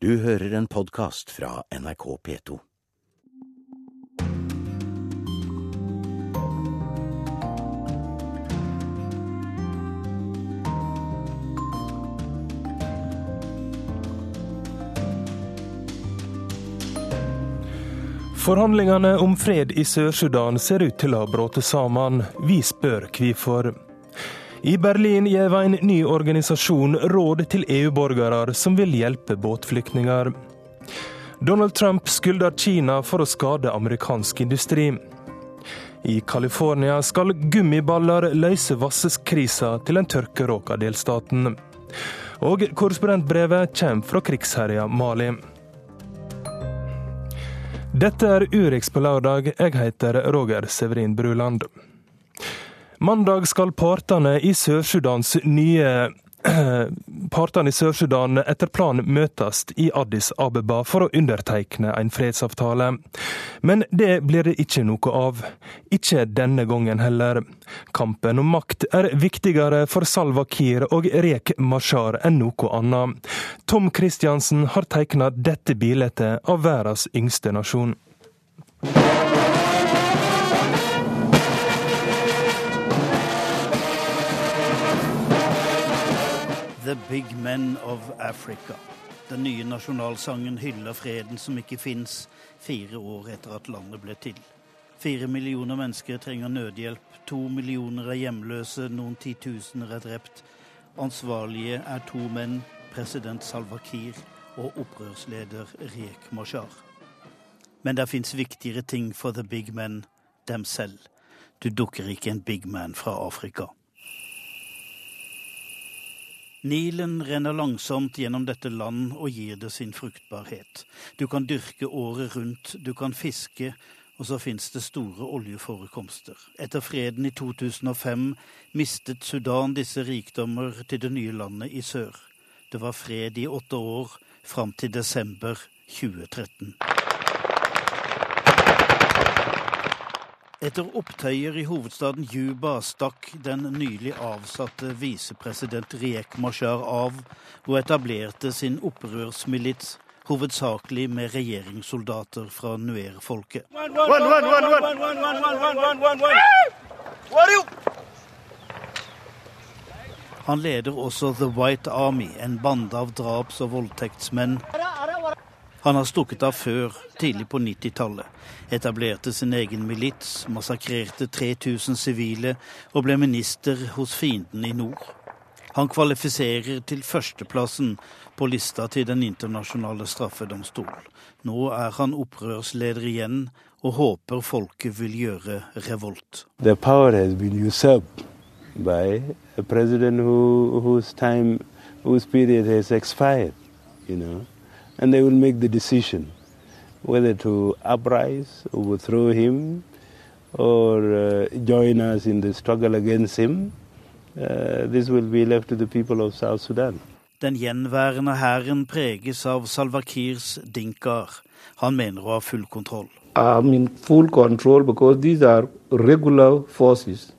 Du hører en podkast fra NRK P2. Forhandlingene om fred i Sør-Sudan ser ut til å bråte sammen. Vi spør hvorfor. I Berlin gir en ny organisasjon råd til EU-borgere som vil hjelpe båtflyktninger. Donald Trump skylder Kina for å skade amerikansk industri. I California skal gummiballer løse vasseskrisa til den tørkeråka delstaten. Og korrespondentbrevet kommer fra krigsherja Mali. Dette er Urix på lørdag. Jeg heter Roger Severin Bruland. Mandag skal partene i Sør-Sudans nye Partene i Sør-Sudan etter planen møtes i Addis Abeba for å undertegne en fredsavtale. Men det blir det ikke noe av. Ikke denne gangen heller. Kampen om makt er viktigere for Salva Kiir og Rek Mashar enn noe annet. Tom Christiansen har tegna dette bildet av verdens yngste nasjon. The Big Men of Africa. Den nye nasjonalsangen hyller freden som ikke fins, fire år etter at landet ble til. Fire millioner mennesker trenger nødhjelp, to millioner er hjemløse, noen titusener er drept. Ansvarlige er to menn, president Salva Kiir og opprørsleder Riek Mashar. Men det fins viktigere ting for the big men, dem selv. Du dukker ikke en big man fra Afrika. Nilen renner langsomt gjennom dette land og gir det sin fruktbarhet. Du kan dyrke året rundt, du kan fiske, og så fins det store oljeforekomster. Etter freden i 2005 mistet Sudan disse rikdommer til det nye landet i sør. Det var fred i åtte år, fram til desember 2013. Etter opptøyer i hovedstaden Juba stakk den nylig avsatte visepresident Riek Mashar av og etablerte sin opprørsmilits, hovedsakelig med regjeringssoldater fra Nuer-folket. Han leder også The White Army, en bande av draps- og voldtektsmenn han har stukket av før, tidlig på 90-tallet. Etablerte sin egen milits, massakrerte 3000 sivile og ble minister hos fienden i nord. Han kvalifiserer til førsteplassen på lista til Den internasjonale straffedomstolen. Nå er han opprørsleder igjen og håper folket vil gjøre revolt. The power has been usurped by a president who, whose time, whose expired, you know and they will make the decision whether to uprise, overthrow him, or uh, join us in the struggle against him. Uh, this will be left to the people of South Sudan. Den gjenværende hæren preges av Salva Kirs dinkaer. Han mener å ha full kontroll. I'm in full control because these are regular forces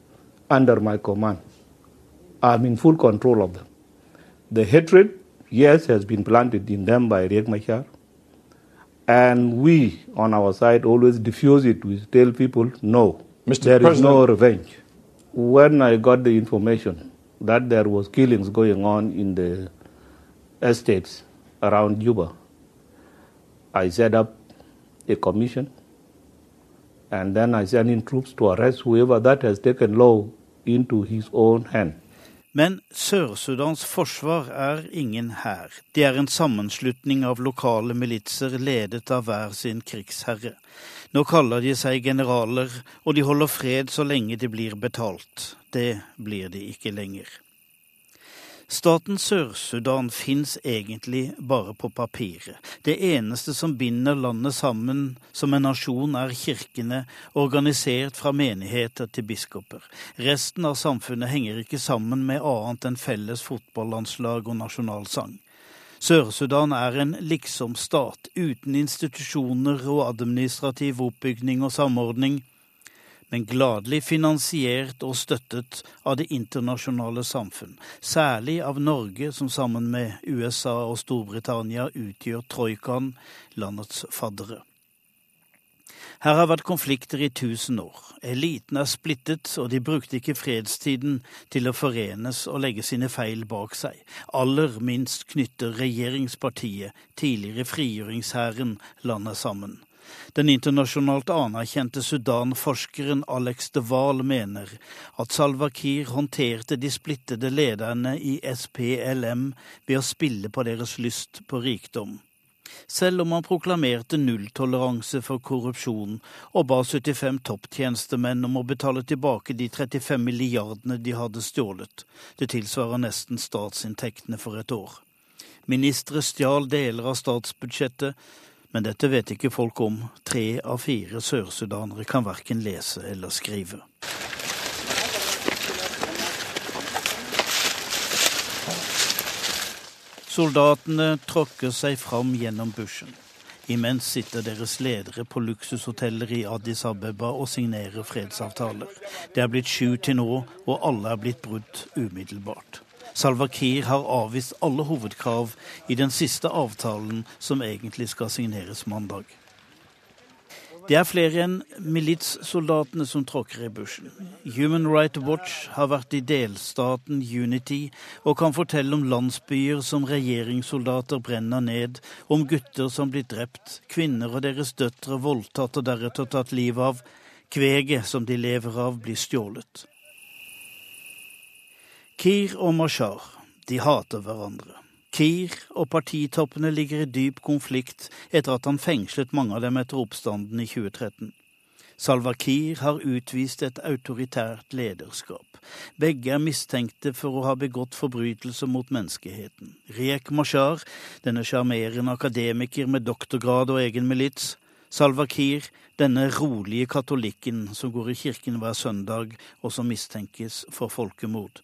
under my command. I'm in full control of them. The hatred yes, has been planted in them by Riek Machar. And we, on our side, always diffuse it. We tell people, no, Mr. there President. is no revenge. When I got the information that there was killings going on in the estates around Juba, I set up a commission, and then I sent in troops to arrest whoever that has taken law into his own hand. Men Sør-Sudans forsvar er ingen hær. De er en sammenslutning av lokale militser ledet av hver sin krigsherre. Nå kaller de seg generaler, og de holder fred så lenge de blir betalt. Det blir de ikke lenger. Staten Sør-Sudan fins egentlig bare på papiret. Det eneste som binder landet sammen som en nasjon, er kirkene, organisert fra menigheter til biskoper. Resten av samfunnet henger ikke sammen med annet enn felles fotballandslag og nasjonalsang. Sør-Sudan er en liksom-stat, uten institusjoner og administrativ oppbygning og samordning. Men gladelig finansiert og støttet av det internasjonale samfunn, særlig av Norge, som sammen med USA og Storbritannia utgjør troikaen, landets faddere. Her har vært konflikter i tusen år. Eliten er splittet, og de brukte ikke fredstiden til å forenes og legge sine feil bak seg. Aller minst knytter regjeringspartiet, tidligere frigjøringshæren, landet sammen. Den internasjonalt anerkjente Sudan-forskeren Alex de Waal mener at Salwa Kiir håndterte de splittede lederne i SPLM ved å spille på deres lyst på rikdom selv om han proklamerte nulltoleranse for korrupsjon og ba 75 topptjenestemenn om å betale tilbake de 35 milliardene de hadde stjålet. Det tilsvarer nesten statsinntektene for et år. Ministre stjal deler av statsbudsjettet, men dette vet ikke folk om. Tre av fire sørsudanere kan verken lese eller skrive. Soldatene tråkker seg fram gjennom bushen. Imens sitter deres ledere på luksushoteller i Addis Abeba og signerer fredsavtaler. Det er blitt sju til nå, og alle er blitt brutt umiddelbart. Salva Kiir har avvist alle hovedkrav i den siste avtalen, som egentlig skal signeres mandag. Det er flere enn militssoldatene som tråkker i bushen. Human Rights Watch har vært i delstaten Unity og kan fortelle om landsbyer som regjeringssoldater brenner ned, om gutter som blir drept, kvinner og deres døtre voldtatt og deretter tatt livet av, kveget som de lever av, blir stjålet. Kir og Mashar, de hater hverandre. Kir og partitoppene ligger i dyp konflikt etter at han fengslet mange av dem etter oppstanden i 2013. Salva Kiir har utvist et autoritært lederskap. Begge er mistenkte for å ha begått forbrytelser mot menneskeheten. Riek Mashar, denne sjarmerende akademiker med doktorgrad og egen milits. Salva Kiir, denne rolige katolikken som går i kirken hver søndag, og som mistenkes for folkemord.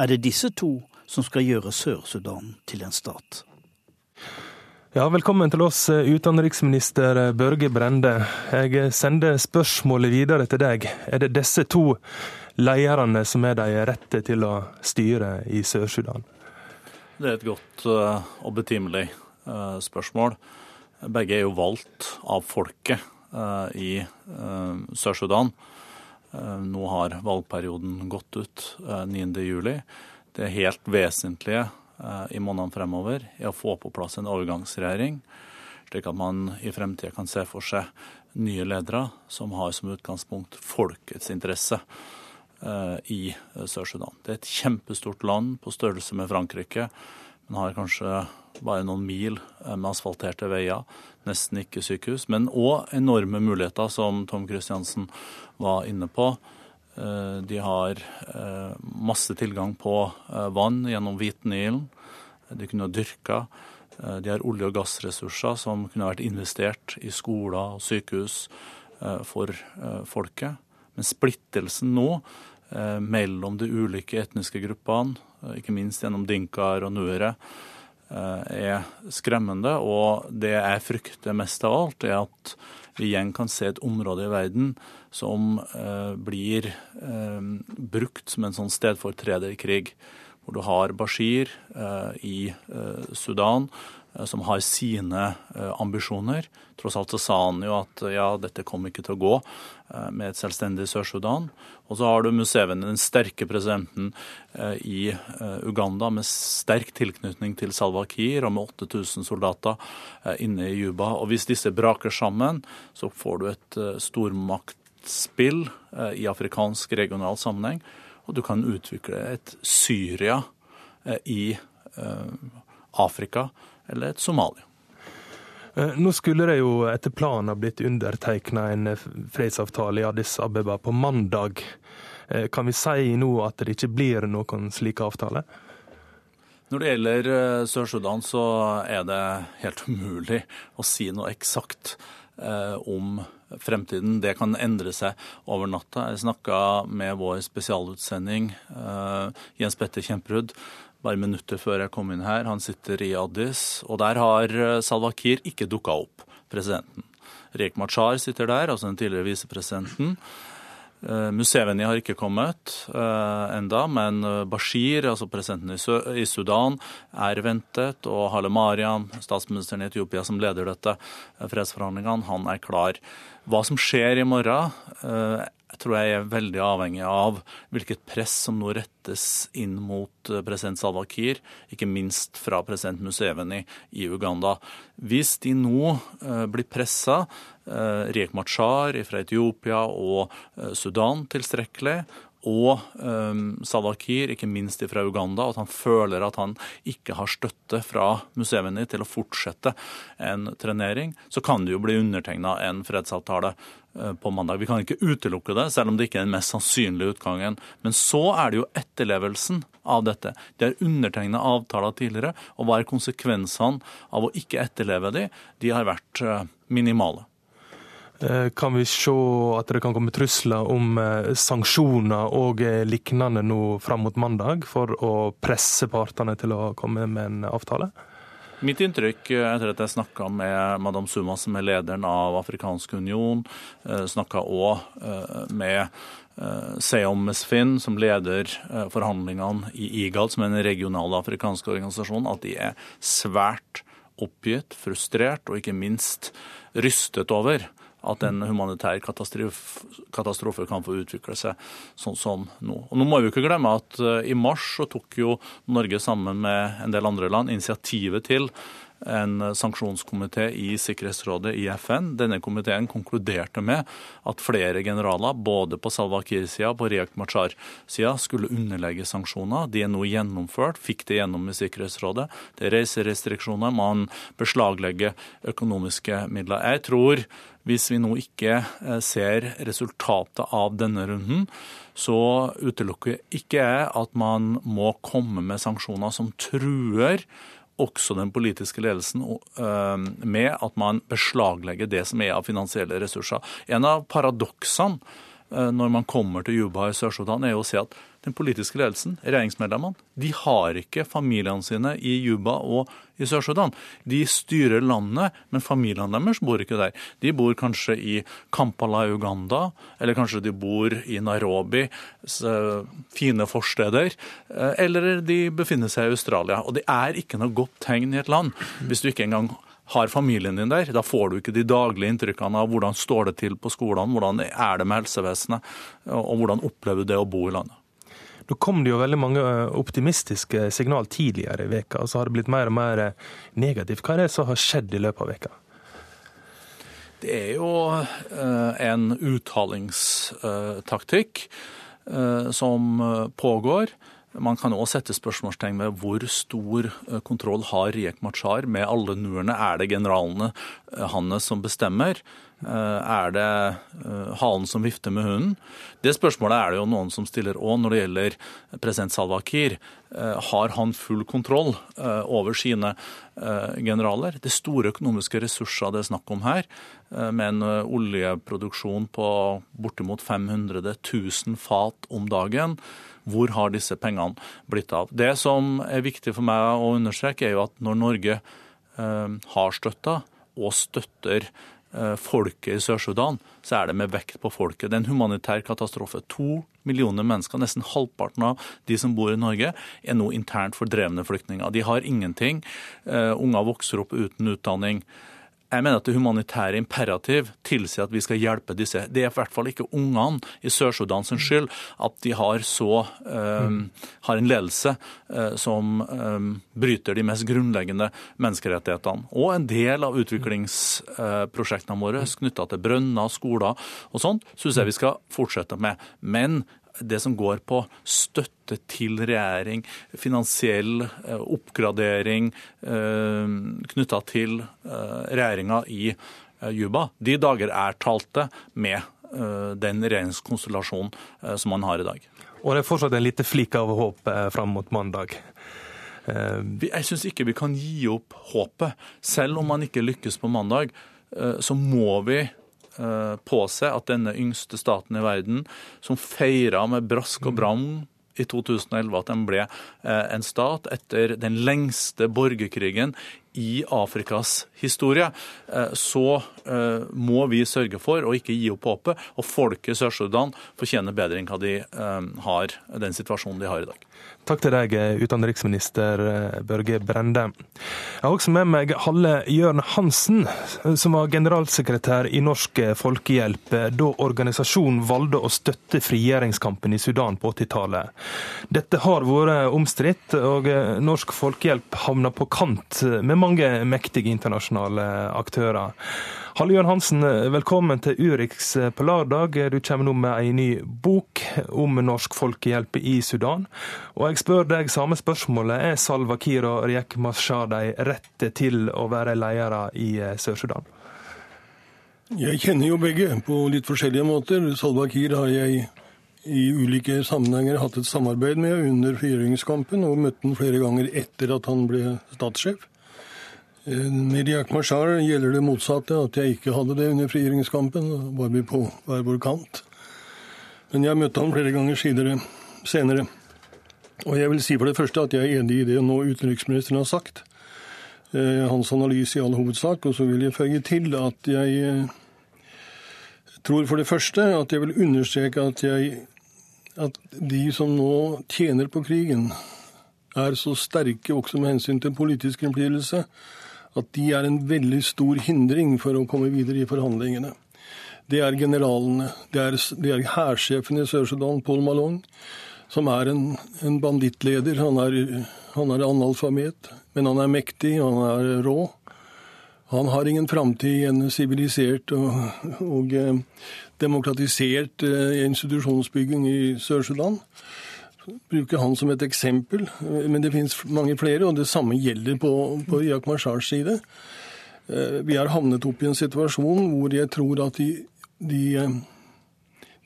Er det disse to som skal gjøre Sør-Sudan til en stat. Ja, velkommen til oss, utenriksminister Børge Brende. Jeg sender spørsmålet videre til deg. Er det disse to lederne som er de rette til å styre i Sør-Sudan? Det er et godt eh, og betimelig eh, spørsmål. Begge er jo valgt av folket eh, i Sør-Sudan. Nå har valgperioden gått ut 9.7 det helt vesentlige eh, i månedene fremover er å få på plass en overgangsregjering, slik at man i fremtiden kan se for seg nye ledere som har som utgangspunkt folkets interesse eh, i Sør-Sudan. Det er et kjempestort land på størrelse med Frankrike, men har kanskje bare noen mil eh, med asfalterte veier, nesten ikke sykehus, men òg enorme muligheter, som Tom Christiansen var inne på. Eh, de har eh, masse tilgang på vann gjennom Hvitnilen. De kunne dyrka. De har olje- og gassressurser som kunne vært investert i skoler og sykehus for folket. Men splittelsen nå mellom de ulike etniske gruppene, ikke minst gjennom dinkaer og nuere, er skremmende. Og det jeg frykter mest av alt, er at vi igjen kan se et område i verden som eh, blir eh, brukt som en sånn stedfortrederkrig. Hvor du har Bashir eh, i eh, Sudan eh, som har sine eh, ambisjoner. Tross alt så sa han jo at ja, dette kommer ikke til å gå med et selvstendig Sør-Sudan. Og så har du Museveni, den sterke presidenten i Uganda med sterk tilknytning til Salwa Kiir og med 8000 soldater inne i Juba. Og hvis disse braker sammen, så får du et stormakt spill eh, i afrikansk regional sammenheng. Og du kan utvikle et Syria eh, i eh, Afrika eller et Somalia. Nå skulle det jo etter planen ha blitt undertegna en fredsavtale i Addis Abeba på mandag. Kan vi si nå at det ikke blir noen slik avtale? Når det gjelder Sør-Sudan, så er det helt umulig å si noe eksakt om fremtiden. Det kan endre seg over natta. Jeg snakka med vår spesialutsending Jens Petter Kjemperud bare minutter før jeg kom inn her. Han sitter i Addis, og der har eh, Salwa Kiir ikke dukka opp, presidenten. Rek Machar sitter der, altså den tidligere visepresidenten. Eh, Museveni har ikke kommet uh, enda, men Bashir, altså presidenten i, Sudan, er ventet. Og Hale Mariam, statsministeren i Etiopia som leder dette fredsforhandlingene, han er klar. Hva som skjer i morgen, uh, tror jeg er veldig avhengig av hvilket press som nå rettes inn mot president Salwa Kiir, ikke minst fra president Museveni i Uganda. Hvis de nå blir pressa Eh, Riek Machar fra Etiopia og eh, Sudan tilstrekkelig. Og um, Sadakir, ikke minst fra Uganda, og at han føler at han ikke har støtte fra Museveni til å fortsette en trenering, så kan det jo bli undertegna en fredsavtale på mandag. Vi kan ikke utelukke det, selv om det ikke er den mest sannsynlige utgangen. Men så er det jo etterlevelsen av dette. De har undertegna avtaler tidligere, og hva er konsekvensene av å ikke etterleve de? De har vært minimale. Eh, kan vi se at det kan komme trusler om eh, sanksjoner og eh, lignende nå fram mot mandag, for å presse partene til å komme med en avtale? Mitt inntrykk etter at jeg snakka med Madame Suma, som er lederen av Afrikansk union, snakka òg med Seom Mesfin, som leder forhandlingene i IGAD, som er den regionale afrikanske organisasjonen, at de er svært oppgitt, frustrert og ikke minst rystet over at en humanitær katastrofe, katastrofe, kan få utvikle seg sånn som nå. Og nå må vi ikke glemme at uh, i mars så tok jo Norge sammen med en del andre land initiativet til en sanksjonskomité i Sikkerhetsrådet i FN. Denne komiteen konkluderte med at flere generaler, både på Salwa Kiir-sida og på Riek Machar-sida, skulle underlegge sanksjoner. De er nå gjennomført, fikk det gjennom i Sikkerhetsrådet. Det er reiserestriksjoner, man beslaglegger økonomiske midler. Jeg tror hvis vi nå ikke eh, ser resultatet av denne runden, så utelukker ikke jeg at man må komme med sanksjoner som truer også den politiske ledelsen eh, med at man beslaglegger det som er av finansielle ressurser. En av paradoksene eh, når man kommer til Juba i Sør-Sudan, er jo å si at den politiske ledelsen, regjeringsmedlemmene, de har ikke familiene sine i Juba og i Sør-Sudan. De styrer landet, men familiene deres bor ikke der. De bor kanskje i Kampala i Uganda, eller kanskje de bor i Nairobi, fine forsteder, eh, eller de befinner seg i Australia. Og det er ikke noe godt tegn i et land hvis du ikke engang har familien din der. Da får du ikke de daglige inntrykkene av hvordan står det til på skolene, hvordan er det med helsevesenet, og hvordan opplever du det å bo i landet. Nå kom det jo veldig mange eh, optimistiske signal tidligere i veka, og så har det blitt mer og mer eh, negativt. Hva er det som har skjedd i løpet av veka? Det er jo eh, en uttalingstaktikk som pågår. Man kan òg sette spørsmålstegn ved hvor stor kontroll har Riek Machar med alle nuerne. Er det generalene hans som bestemmer? Eh, er det eh, halen som vifter med hunden? Det spørsmålet er det jo noen som stiller òg når det gjelder president Salwa Kiir. Eh, har han full kontroll over sine generaler? Det er store økonomiske ressurser det er snakk om her, med en oljeproduksjon på bortimot 500 000 fat om dagen. Hvor har disse pengene blitt av? Det som er viktig for meg å understreke, er jo at når Norge har støtta og støtter folket i Sør-Sudan, så er det med vekt på folket. Det er en humanitær katastrofe. To millioner mennesker, nesten halvparten av de som bor i Norge, er nå internt fordrevne flyktninger. De har ingenting. Uh, unger vokser opp uten utdanning. Jeg mener at det humanitære imperativ tilsier at vi skal hjelpe disse. Det er i hvert fall ikke ungene i Sør-Sudan sin skyld at de har, så, um, har en ledelse uh, som um, bryter de mest grunnleggende menneskerettighetene. Og en del av utviklingsprosjektene våre knytta til brønner, skoler og sånt, syns jeg vi skal fortsette med. Men det som går på støtte til regjering, finansiell eh, oppgradering eh, knytta til eh, regjeringa i Juba, de dager er talte med den regjeringskonstellasjonen som man har i dag. Og det er fortsatt en liten flik av håp fram mot mandag? Jeg syns ikke vi kan gi opp håpet. Selv om man ikke lykkes på mandag, så må vi Eh, på seg at denne yngste staten i verden, som feira med brask og bram i 2011 at den ble eh, en stat etter den lengste borgerkrigen i Afrikas historie, så må vi sørge for å ikke gi opp håpet. Og folket i Sør-Sudan fortjener bedre enn hva de har, den situasjonen de har i dag. Takk til deg, utenriksminister Børge Brende. Jeg har også med meg Halle Jørn Hansen, som var generalsekretær i Norsk Folkehjelp da organisasjonen valgte å støtte frigjøringskampen i Sudan på 80-tallet. Dette har vært omstridt, og Norsk Folkehjelp havna på kant med mange mektige internasjonale aktører. Halle Jørn Hansen, velkommen til Urix på lørdag. Du kommer nå med en ny bok om Norsk Folkehjelp i Sudan. Og jeg spør deg samme spørsmålet. Er Salva Kiir og Riek Mashar de rette til å være ledere i Sør-Sudan? Jeg kjenner jo begge på litt forskjellige måter. Salva Kiir har jeg i ulike sammenhenger hatt et samarbeid med under frigjøringskampen, og møtte han flere ganger etter at han ble statssjef. Med Riak Mashar gjelder det motsatte, at jeg ikke hadde det under frigjøringskampen. Var vi på hver vår kant. Men jeg møtte ham flere ganger sidere, senere. Og jeg vil si for det første at jeg er enig i det nå utenriksministeren har sagt. Hans analyse i all hovedsak. Og så vil jeg føye til at jeg tror for det første at jeg vil understreke at, jeg, at de som nå tjener på krigen, er så sterke også med hensyn til politisk innflytelse at de er en veldig stor hindring for å komme videre i forhandlingene. Det er generalene. Det er, det hærsjefen i Sør-Sudan, Paul Malong, som er en, en bandittleder. Han er, han er analfabet, men han er mektig, han er rå. Han har ingen framtid i en sivilisert og, og eh, demokratisert eh, institusjonsbygging i Sør-Sudan bruke han som et eksempel, men det finnes mange flere, og det samme gjelder på, på Iak Mashars side. Eh, vi har havnet opp i en situasjon hvor jeg tror at de, de, eh,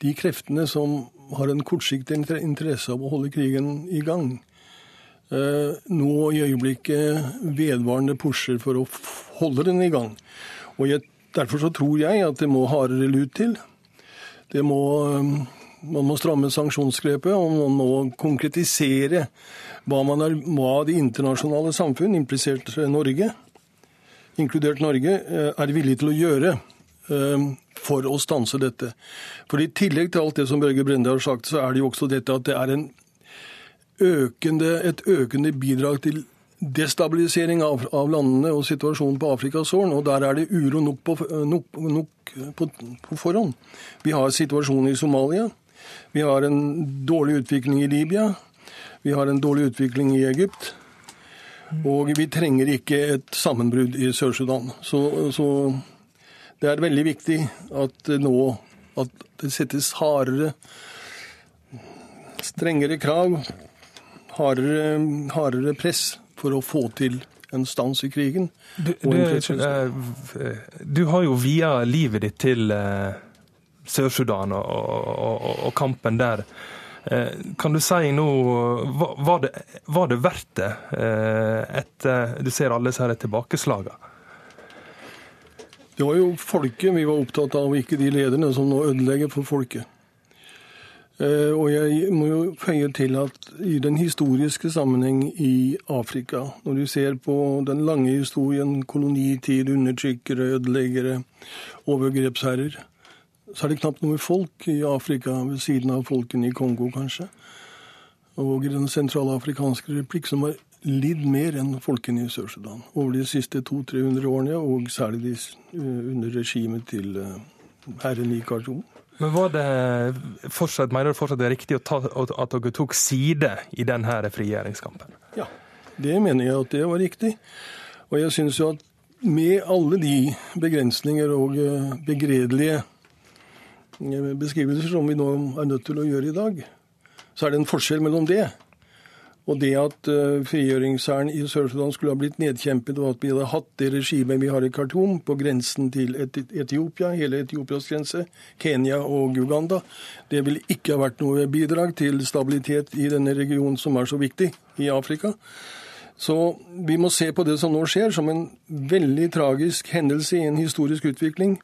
de kreftene som har en kortsiktig interesse av å holde krigen i gang, eh, nå i øyeblikket vedvarende pusher for å holde den i gang. Og jeg, Derfor så tror jeg at det må hardere lut til. Det må man må stramme sanksjonsgrepet, og man må konkretisere hva, er, hva det internasjonale samfunn, implisert Norge, inkludert Norge, eh, er villig til å gjøre eh, for å stanse dette. For I tillegg til alt det som Børge Brende har sagt, så er det jo også dette at det er økende, et økende bidrag til destabilisering av, av, landene og situasjonen på Afrikas Horn. Og der er det uro nok på, nok, nok på, på forhånd. Vi har situasjonen i Somalia. Vi har en dårlig utvikling i Libya. Vi har en dårlig utvikling i Egypt. Og vi trenger ikke et sammenbrudd i Sør-Sudan. Så, så, det er veldig viktig at nå at det settes hardere, strengere krav, hardere, hardere press for å få til en stans i krigen. Du, du, eh, du har jo via livet ditt til eh, Sør-Sudan og, og, og, kampen der. Eh, kan du si nå Var det, var det verdt det, eh, etter du ser alle disse tilbakeslagene? Det var jo folket vi var opptatt av, ikke de lederne som nå ødelegger for folket. Eh, og jeg må jo føye til at i den historiske sammenheng i Afrika, når du ser på den lange historien, kolonitid, undertrykkere, ødeleggere, overgrepsherrer, så er det knapt noe folk i Afrika ved siden av folkene i Kongo, kanskje. Og i Den sentralafrikanske replikk som har lidd mer enn folkene i Sør-Sudan over de siste 200-300 årene, og særlig de, eh, under regimet til eh, herren i Khartoum. Men var det fortsatt, Mener du fortsatt det er riktig ta, at dere tok side i denne frigjøringskampen? Ja, det mener jeg at det var riktig. Og jeg syns jo at med alle de begrensninger og eh, begredelige beskrivelser som vi nå er nødt til å gjøre i dag, så er det en forskjell mellom det og det at uh, frigjøringshæren i Sør-Sudan skulle ha blitt nedkjempet, og at vi hadde hatt det regimet vi har i Khartoum, på grensen til Etiopia, hele Etiopias grense, Kenya og Uganda, det ville ikke ha vært noe bidrag til stabilitet i denne regionen som er så viktig i Afrika. Så vi må se på det som nå skjer, som en veldig tragisk hendelse i en historisk utvikling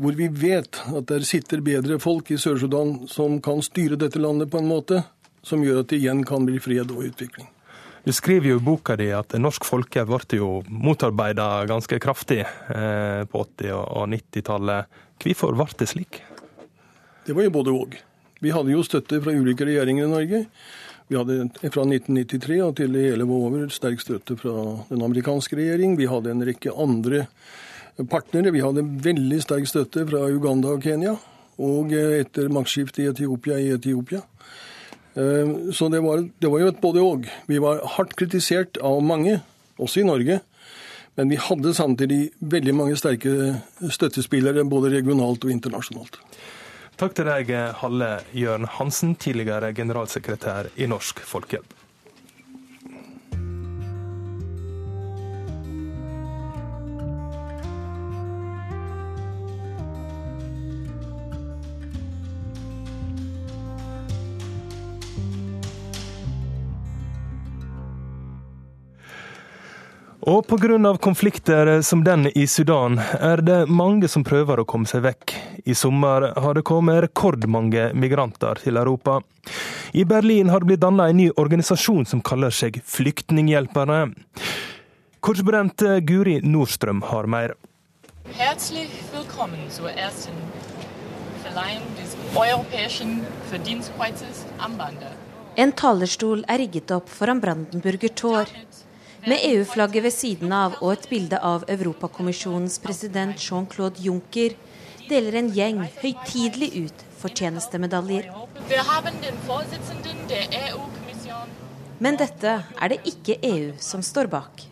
hvor vi vet at der sitter bedre folk i Sør-Sudan som kan styre dette landet på en måte som gjør at det igjen kan bli fred og utvikling. Du skriver jo i boka di at norsk folkehjelp ble jo motarbeida ganske kraftig eh, på 80- og 90-tallet. Hvorfor ble det slik? Det var jo både òg. Vi hadde jo støtte fra ulike regjeringer i Norge. Vi hadde fra 1993 og til det hele var over sterk støtte fra den amerikanske regjering. Vi hadde en rekke andre partnere. Vi hadde veldig sterk støtte fra Uganda og Kenya. Og eh, etter maktskiftet i Etiopia i Etiopia. Eh, så det var, det var jo et både og. Vi var hardt kritisert av mange, også i Norge. Men vi hadde samtidig veldig mange sterke støttespillere, både regionalt og internasjonalt. Takk til deg, Halle Jørn Hansen, tidligere generalsekretær i Norsk Folkehjelp. Og pga. konflikter som den i Sudan, er det mange som prøver å komme seg vekk. I sommer har det kommet rekordmange migranter til Europa. I Berlin har det blitt dannet en ny organisasjon som kaller seg Flyktninghjelperne. Korrespondent Guri Nordstrøm har mer. Herzlich willkommen zur ersten Verleihung des Europäischen Verdienstkreuzes am Bande. En talerstol er rigget opp foran Brandenburger Tor med EU-flagget ved siden av og et bilde av Europakommisjonens president Jean-Claude Juncker, deler en gjeng høytidelig ut fortjenestemedaljer. Men dette er det ikke EU som står bak.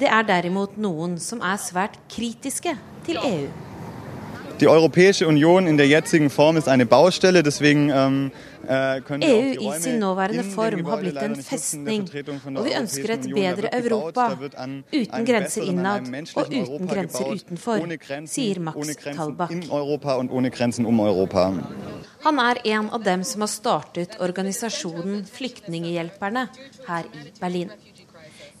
Det er derimot noen som er svært kritiske til EU. Die Europäische Union in der jetzigen Form ist eine Baustelle, deswegen ähm, EU i sin nåværende form har blitt en festning, og vi ønsker et bedre Europa, uten grenser innad og uten grenser utenfor, sier Max Talbach. Han er en av dem som har startet organisasjonen Flyktninghjelperne her i Berlin.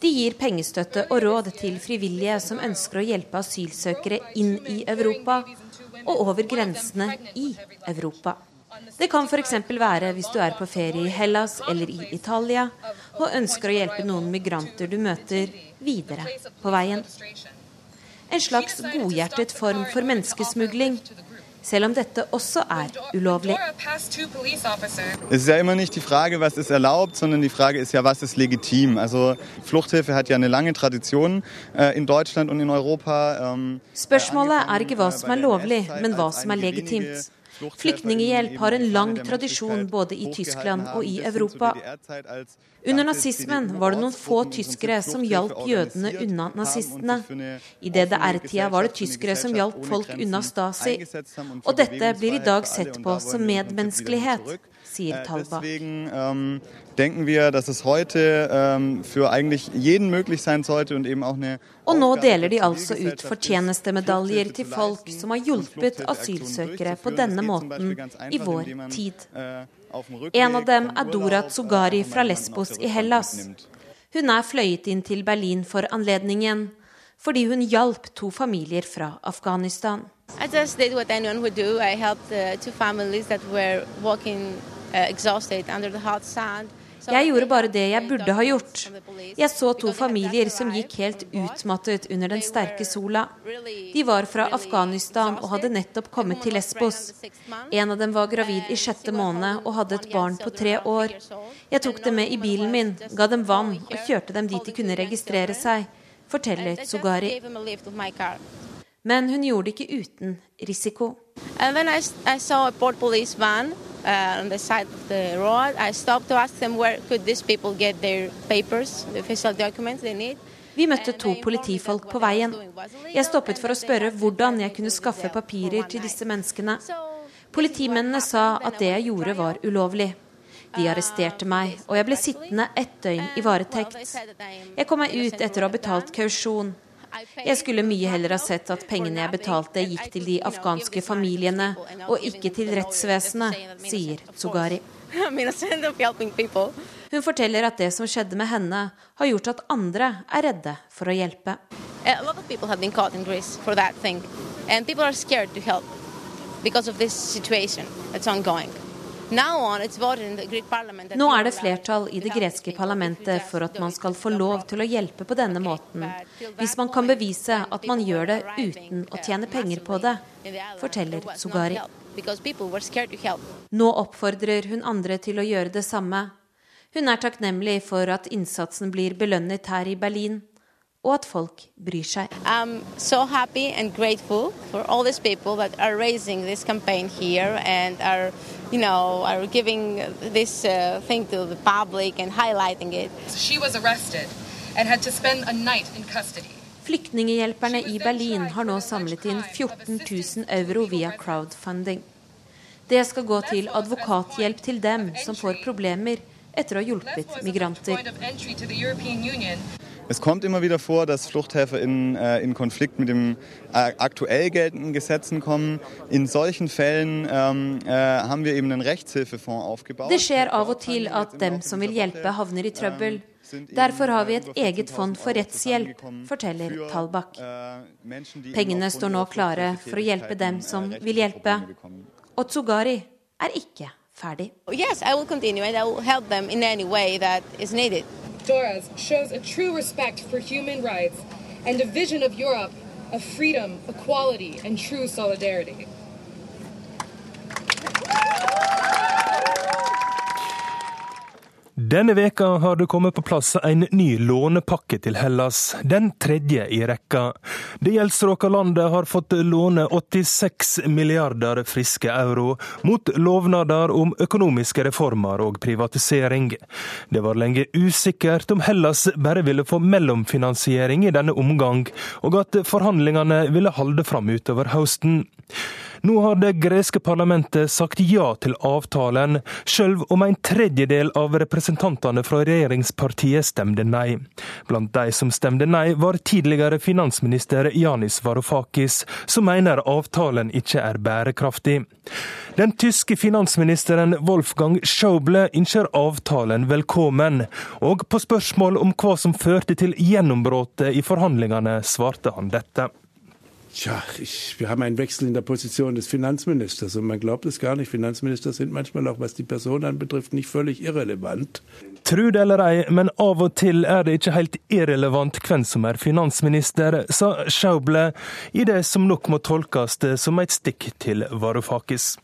De gir pengestøtte og råd til frivillige som ønsker å hjelpe asylsøkere inn i Europa og over grensene i Europa. Det kan f.eks. være hvis du er på ferie i Hellas eller i Italia og ønsker å hjelpe noen migranter du møter, videre på veien. En slags godhjertet form for menneskesmugling, selv om dette også er ulovlig. Es ist ja immer nicht die Frage, was ist erlaubt, sondern die Frage ist ja, was ist legitim. Also Fluchthilfe hat ja eine lange Tradition äh, in Deutschland und in Europa. Ähm, Spørsmålet er ikke hva som er lovlig, men hva som er legitimt. Flyktninghjelp har en lang tradisjon både i Tyskland og i Europa. Under nazismen var det noen få tyskere som hjalp jødene unna nazistene. I DDR-tida var det tyskere som hjalp folk unna Stasi. Og dette blir i dag sett på som medmenneskelighet, sier Talba denken wir, dass es heute für eigentlich jeden möglich sein sollte und eben auch eine Og nå deler de altså ut fortjenestemedaljer til folk som har hjulpet asylsøkere på denne måten i vår tid. En av dem er Dora Tsugari fra Lesbos i Hellas. Hun er fløyet inn til Berlin for anledningen fordi hun hjalp to familier fra Afghanistan. I Jeg gjorde bare det jeg burde ha gjort. Jeg så to familier som gikk helt utmattet under den sterke sola. De var fra Afghanistan og hadde nettopp kommet til Lesbos. En av dem var gravid i sjette måned og hadde et barn på tre år. Jeg tok dem med i bilen min, ga dem vann og kjørte dem dit de kunne registrere seg, forteller Sugari. Men hun gjorde det ikke uten risiko. And then I, I saw a port police van uh, on the side of the road. I stopped to ask them where could these people get their papers, the official documents they need. Vi møtte to politifolk på veien. Jeg stoppet for å spørre hvordan jeg kunne skaffe papirer til disse menneskene. Politimennene sa at det jeg gjorde var ulovlig. De arresterte meg, og jeg ble sittende ett døgn i varetekt. Jeg kom meg ut etter å ha betalt kausjon. Jeg skulle mye heller ha sett at pengene jeg betalte, gikk til de afghanske familiene, og ikke til rettsvesenet, sier Tsugari. Hun forteller at det som skjedde med henne, har gjort at andre er redde for å hjelpe. Nå er det flertall i det greske parlamentet for at man skal få lov til å hjelpe på denne måten, hvis man kan bevise at man gjør det uten å tjene penger på det, forteller Sugari. Nå oppfordrer hun andre til å gjøre det samme. Hun er takknemlig for at innsatsen blir belønnet her i Berlin, og at folk bryr seg. I'm so happy and grateful for all these people that are raising this campaign here and are, you know, are giving this uh, thing to the public and highlighting it. She was arrested and had to spend a night in custody. Flyktninghjelperne i Berlin har nå samlet inn 14 000 euro via crowdfunding. Det skal gå til advokathjelp til dem som får problemer etter å ha hjulpet migranter. Es kommt immer wieder vor, dass Fluchthelfer in, äh, in Konflikt mit den äh, aktuell geltenden Gesetzen kommen. In solchen Fällen ähm, äh, haben wir eben einen Rechtshilfefonds aufgebaut. Det skjer av og til at dem som vil hjelpe, havner i trøbbel. Derfor har vi et eget fond for rettshjelp, forteller Talbakk. Pengene står nå klare for å hjelpe dem som vil hjelpe. Og Tsugari er ikke ferdig. Yes, I will continue and I will help them in any way that is needed. Torres shows a true respect for human rights and a vision of Europe of freedom, equality, and true solidarity. Denne veka har det kommet på plass en ny lånepakke til Hellas, den tredje i rekka. Det gjeldsråka landet har fått låne 86 milliarder friske euro, mot lovnader om økonomiske reformer og privatisering. Det var lenge usikkert om Hellas bare ville få mellomfinansiering i denne omgang, og at forhandlingene ville holde fram utover høsten. Nå har det greske parlamentet sagt ja til avtalen, sjøl om en tredjedel av representantene fra regjeringspartiet stemte nei. Blant de som stemte nei, var tidligere finansminister Janis Varoufakis, som mener avtalen ikke er bærekraftig. Den tyske finansministeren Wolfgang Schauble ønsker avtalen velkommen, og på spørsmål om hva som førte til gjennombruddet i forhandlingene, svarte han dette. Tja, ich, wir haben einen Wechsel in der Position des Finanzministers und man glaubt es gar nicht. Finanzminister sind manchmal auch, was die Person anbetrifft, nicht völlig irrelevant. Tro det eller ei, men av og til er det ikke helt irrelevant hvem som er finansminister, sa Schauble i det som nok må tolkes som et stikk til Varoufakis.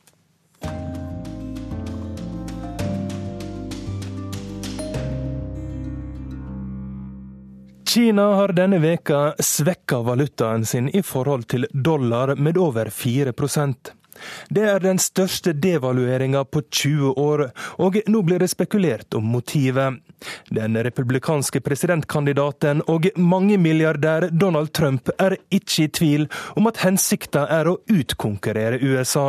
Kina har denne veka svekka valutaen sin i forhold til dollar med over 4% Det er den største devalueringa på 20 år, og nå blir det spekulert om motivet. Den republikanske presidentkandidaten og mangemilliardær Donald Trump er ikke i tvil om at hensikta er å utkonkurrere USA,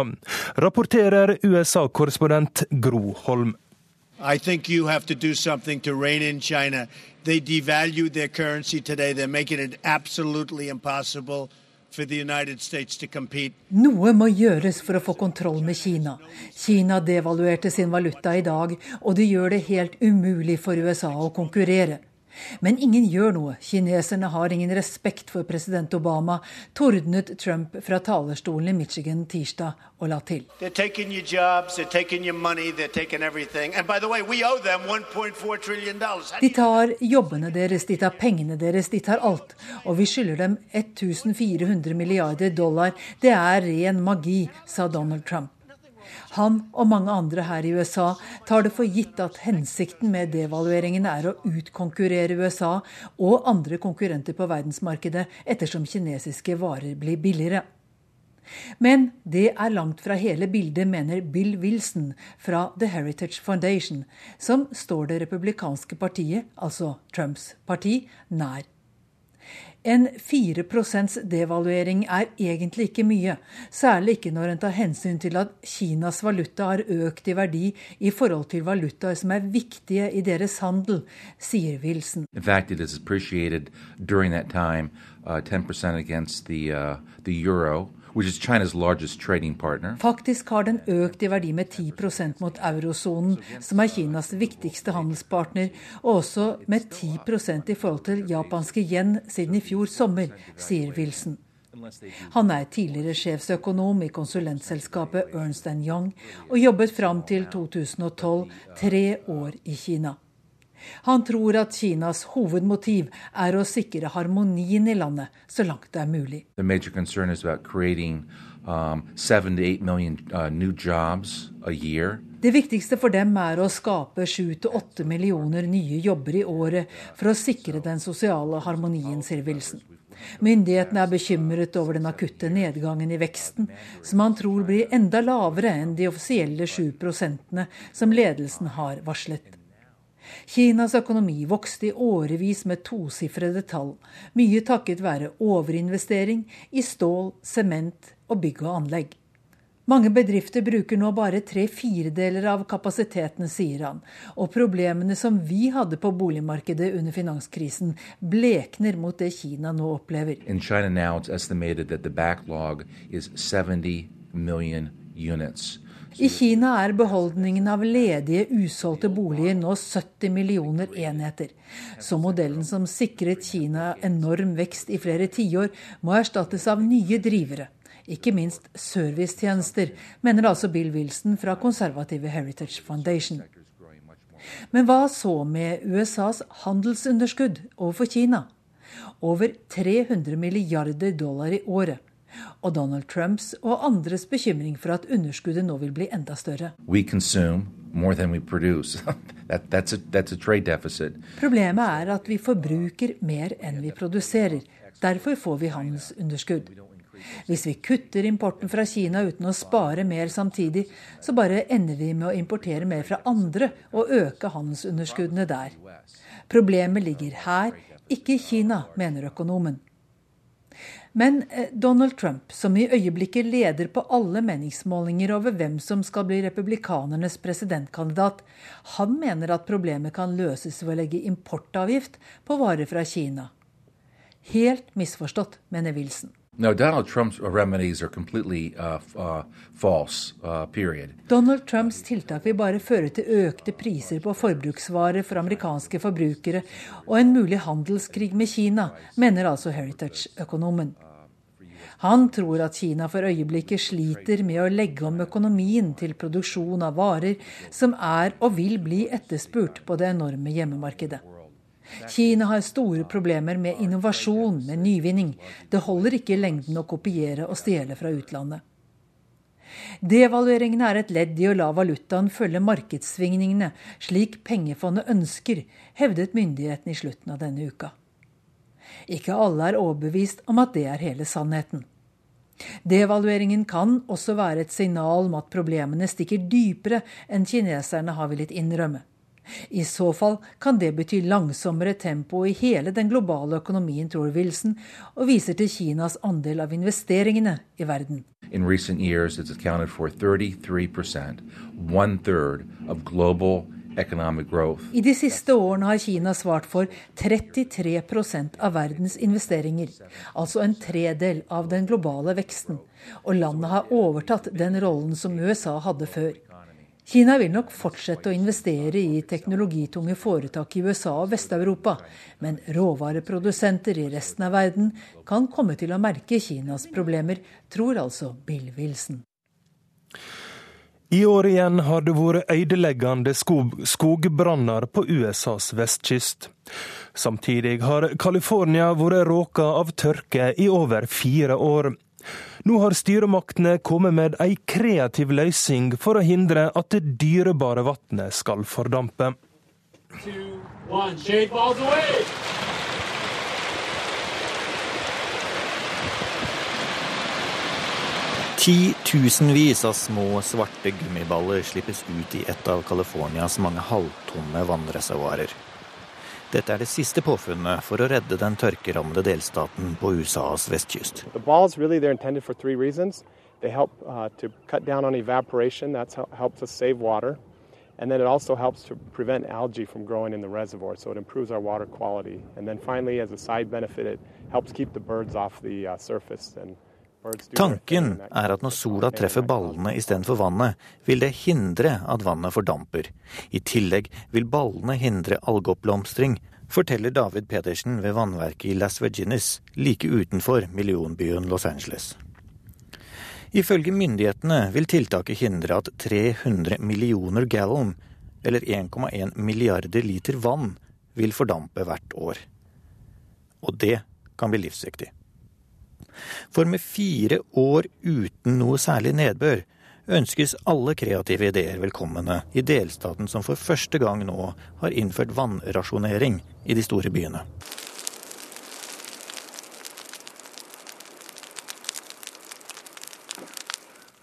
rapporterer USA-korrespondent Gro Holm. I think you have to do something to rein in China. They devalued their currency today. They're making it absolutely impossible for the United States to compete. Noe må gjøres for å få kontroll med Kina. Kina devaluerte sin valuta i dag, og det gjør det helt umulig for USA å konkurrere. Men ingen gjør noe. Kineserne har ingen respekt for president Obama, tordnet Trump fra talerstolen i Michigan tirsdag og la til. De tar jobbene deres, de tar pengene deres, de tar alt. Og vi skylder dem 1400 milliarder dollar. Det er ren magi, sa Donald Trump. Han og mange andre her i USA tar det for gitt at hensikten med devalueringen er å utkonkurrere USA og andre konkurrenter på verdensmarkedet ettersom kinesiske varer blir billigere. Men det er langt fra hele bildet, mener Bill Wilson fra The Heritage Foundation, som står det republikanske partiet, altså Trumps parti, nær. En 4 devaluering er egentlig ikke mye, særlig ikke når en tar hensyn til at Kinas valuta har økt i verdi i forhold til valutaer som er viktige i deres handel, sier Wilson. In fact, it is appreciated during that time, uh, 10% against uh, euro. Faktisk har den økt i verdi med 10% mot eurosonen, som er Kinas viktigste handelspartner, og også med 10% i forhold til japanske yen siden i fjor sommer, sier Wilson. Han er tidligere sjefsøkonom i konsulentselskapet Ernst Young og jobbet fram til 2012 tre år i Kina. Han tror at Kinas hovedmotiv er å sikre harmonien i landet så langt det er mulig. Um, uh, det viktigste for dem er å skape 7-8 millioner nye jobber i året for å sikre den sosiale harmonien, sier Wilson. Myndighetene er bekymret over den akutte nedgangen i veksten, som han tror blir enda lavere enn de offisielle 7 prosentene som ledelsen har varslet. Kinas økonomi vokste i årevis med tosifrede tall, mye takket være overinvestering i stål, sement og bygg og anlegg. Mange bedrifter bruker nå bare tre firedeler av kapasiteten, sier han, og problemene som vi hadde på boligmarkedet under finanskrisen, blekner mot det Kina nå opplever. In China now it's estimated that the backlog is 70 million units. I Kina er beholdningen av ledige, usolgte boliger nå 70 millioner enheter. Så modellen som sikret Kina enorm vekst i flere tiår, må erstattes av nye drivere. Ikke minst servicetjenester, mener altså Bill Wilson fra konservative Heritage Foundation. Men hva så med USAs handelsunderskudd overfor Kina? Over 300 milliarder dollar i året og Donald Trumps og andres bekymring for at underskuddet nå vil bli enda større. that, that's a, that's a Problemet er at vi forbruker mer enn vi produserer. Derfor får vi handelsunderskudd. Hvis vi kutter importen fra Kina uten å spare mer samtidig, så bare ender vi med å importere mer fra andre og øke handelsunderskuddene der. Problemet ligger her, ikke i Kina, mener økonomen. Men eh, Donald Trump, som i øyeblikket leder på alle meningsmålinger over hvem som skal bli republikanernes presidentkandidat, han mener at problemet kan løses ved å legge importavgift på varer fra Kina. Helt misforstått, mener Wilson. No, Donald Trump's remedies are completely uh, uh, false, uh, period. Donald Trumps tiltak vil bare føre til økte priser på forbruksvarer for amerikanske forbrukere og en mulig handelskrig med Kina, mener altså Heritage-økonomen. Han tror at Kina for øyeblikket sliter med å legge om økonomien til produksjon av varer som er og vil bli etterspurt på det enorme hjemmemarkedet. Kina har store problemer med innovasjon, med nyvinning. Det holder ikke i lengden å kopiere og stjele fra utlandet. Devalueringen er et ledd i å la valutaen følge markedssvingningene, slik pengefondet ønsker, hevdet myndighetene i slutten av denne uka. Ikke alle er overbevist om at det er hele sannheten. Devalueringen kan også være et signal om at problemene stikker dypere enn kineserne har villet innrømme. I så fall kan det bety langsommere tempo i hele den globale økonomien, tror Wilson, og viser til Kinas andel av investeringene i verden. In recent years, it's accounted for 33%, one third of global i de siste årene har Kina svart for 33 av verdens investeringer, altså en tredel av den globale veksten. Og landet har overtatt den rollen som USA hadde før. Kina vil nok fortsette å investere i teknologitunge foretak i USA og Vest-Europa, men råvareprodusenter i resten av verden kan komme til å merke Kinas problemer, tror altså Bill Wilson. I år igjen har det vært ødeleggende skog, skogbranner på USAs vestkyst. Samtidig har California vært råka av tørke i over fire år. Nå har styremaktene kommet med ei kreativ løsning for å hindre at det dyrebare vannet skal fordampe. Two, one, Titusenvis av små, svarte gummiballer slippes ut i et av Californias mange halvtomme vannreservoarer. Dette er det siste påfunnet for å redde den tørkerammede delstaten på USAs vestkyst. Really they help uh, to cut down on evaporation. That helps us save water. And then it also helps to prevent algae from growing in the reservoir, so it improves our water quality. And then finally, as a side benefit, it helps keep the uh, Tanken er at når sola treffer ballene istedenfor vannet, vil det hindre at vannet fordamper. I tillegg vil ballene hindre algeoppblomstring, forteller David Pedersen ved vannverket i Las Virginis, like utenfor millionbyen Los Angeles. Ifølge myndighetene vil tiltaket hindre at 300 millioner gallon, eller 1,1 milliarder liter vann, vil fordampe hvert år. Og det kan bli livsviktig. For med fire år uten noe særlig nedbør, ønskes alle kreative ideer velkomne i delstaten som for første gang nå har innført vannrasjonering i de store byene.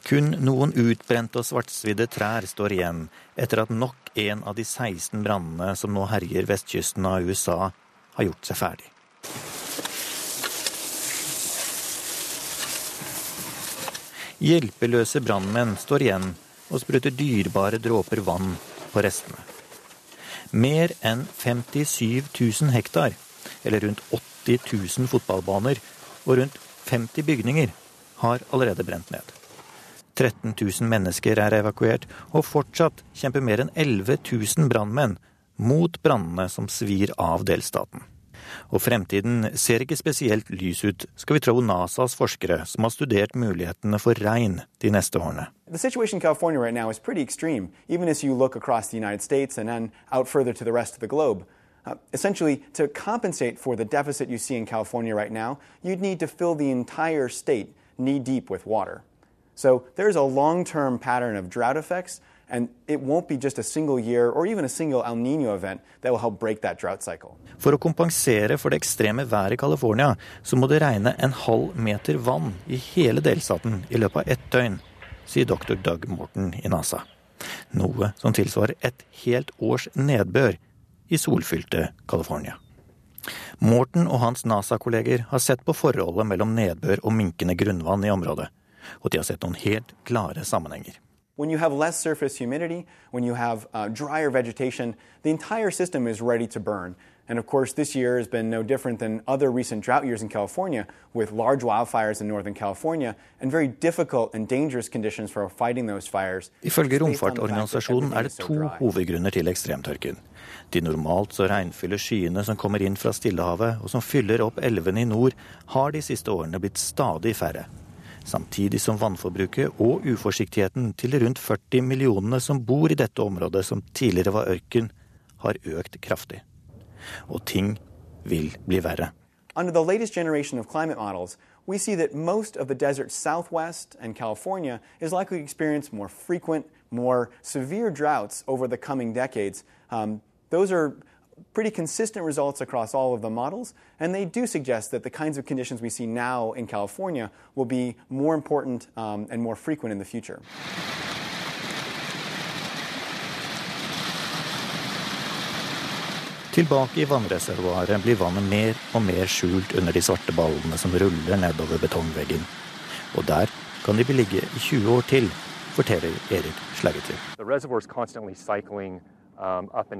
Kun noen utbrente og svartsvidde trær står igjen etter at nok en av de 16 brannene som nå herjer vestkysten av USA, har gjort seg ferdig. Hjelpeløse brannmenn står igjen og spruter dyrebare dråper vann på restene. Mer enn 57 000 hektar, eller rundt 80 000 fotballbaner og rundt 50 bygninger, har allerede brent ned. 13 000 mennesker er evakuert, og fortsatt kjemper mer enn 11 000 brannmenn mot brannene som svir av delstaten. Og fremtiden ser ikke spesielt lys ut, skal vi tro NASAs forskere, som har studert mulighetene for regn de neste årene. The situation in California right now is pretty extreme, even as you look across the United States and then out further to the rest of the globe. Uh, essentially, to compensate for the deficit you see in California right now, you'd need to fill the entire state knee deep with water. So there's a long term pattern of drought effects, For å kompensere for det ekstreme været i California, så må det regne en halv meter vann i hele delstaten i løpet av ett døgn, sier dr. Doug Morton i NASA. Noe som tilsvarer et helt års nedbør i solfylte California. Morton og hans NASA-kolleger har sett på forholdet mellom nedbør og minkende grunnvann i området og de har sett noen helt klare sammenhenger. When you have less surface humidity, when you have uh, drier vegetation, the entire system is ready to burn. And of course, this year has been no different than other recent drought years in California, with large wildfires in Northern California and very difficult and dangerous conditions for fighting those fires. Ifølge romfartorganisasjonen er det to hovedgrunner til ekstremtørken. De normalt så regnfylle skyene som kommer inn fra Stillehavet, og som fyller opp elvene i nord, har de siste årene blitt stadig færre samtidig som vannforbruket og uforsiktigheten til de rundt 40 millionene som bor i dette området som tidligere var ørken, har økt kraftig. Og ting vil bli verre. Under the latest generation of climate models, we see that most of the desert southwest and California is likely to experience more frequent, more severe droughts over the coming decades. Um, those are pretty consistent results across all of the models, and they do suggest that the kinds of conditions we see now in California will be more important um, and more frequent in the future. Tilbake i vannreservoaret blir vannet mer og mer skjult under de svarte ballene som ruller nedover betongveggen. Og der kan de bli ligge i 20 år til, forteller Erik Slagetry. The reservoir is constantly cycling um, up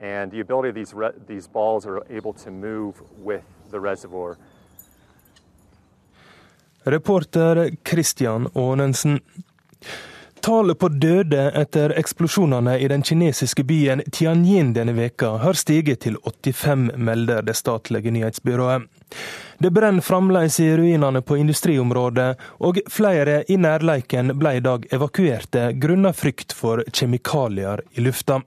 and the ability of these, these balls are able to move with the reservoir. Reporter Christian Aanensen. Tallet på døde etter eksplosjonene i den kinesiske byen Tianjin denne veka har stiget til 85, melder det statlige nyhetsbyrået. Det brenner fremdeles i ruinene på industriområdet, og flere i nærleiken ble i dag evakuerte grunnet frykt for kjemikalier i lufta.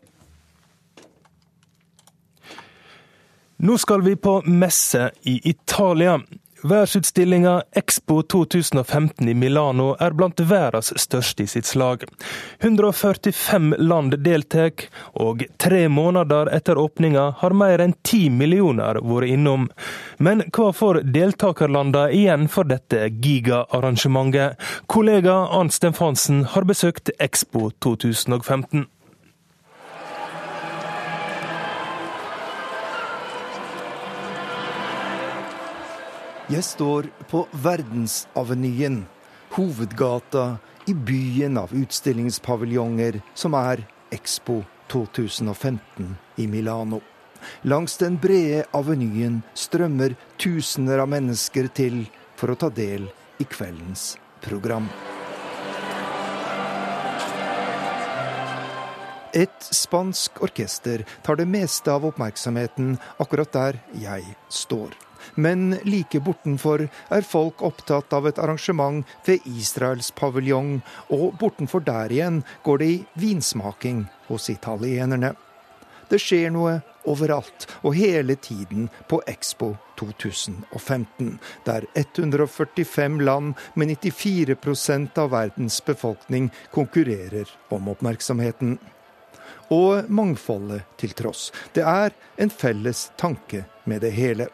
Nå skal vi på messe i Italia. Verdensutstillinga Expo 2015 i Milano er blant verdens største i sitt slag. 145 land deltar, og tre måneder etter åpninga har mer enn ti millioner vært innom. Men hva får deltakerlandene igjen for dette gigaarrangementet? Kollega Arnt Fansen har besøkt Expo 2015. Jeg står på Verdensavenyen, hovedgata i byen av utstillingspaviljonger som er Expo 2015 i Milano. Langs den brede avenyen strømmer tusener av mennesker til for å ta del i kveldens program. Et spansk orkester tar det meste av oppmerksomheten akkurat der jeg står. Men like bortenfor er folk opptatt av et arrangement ved Israels paviljong, og bortenfor der igjen går det i vinsmaking hos italienerne. Det skjer noe overalt og hele tiden på Expo 2015, der 145 land med 94% av verdens befolkning konkurrerer om oppmerksomheten. Og mangfoldet til tross. Det er en felles tanke med det hele.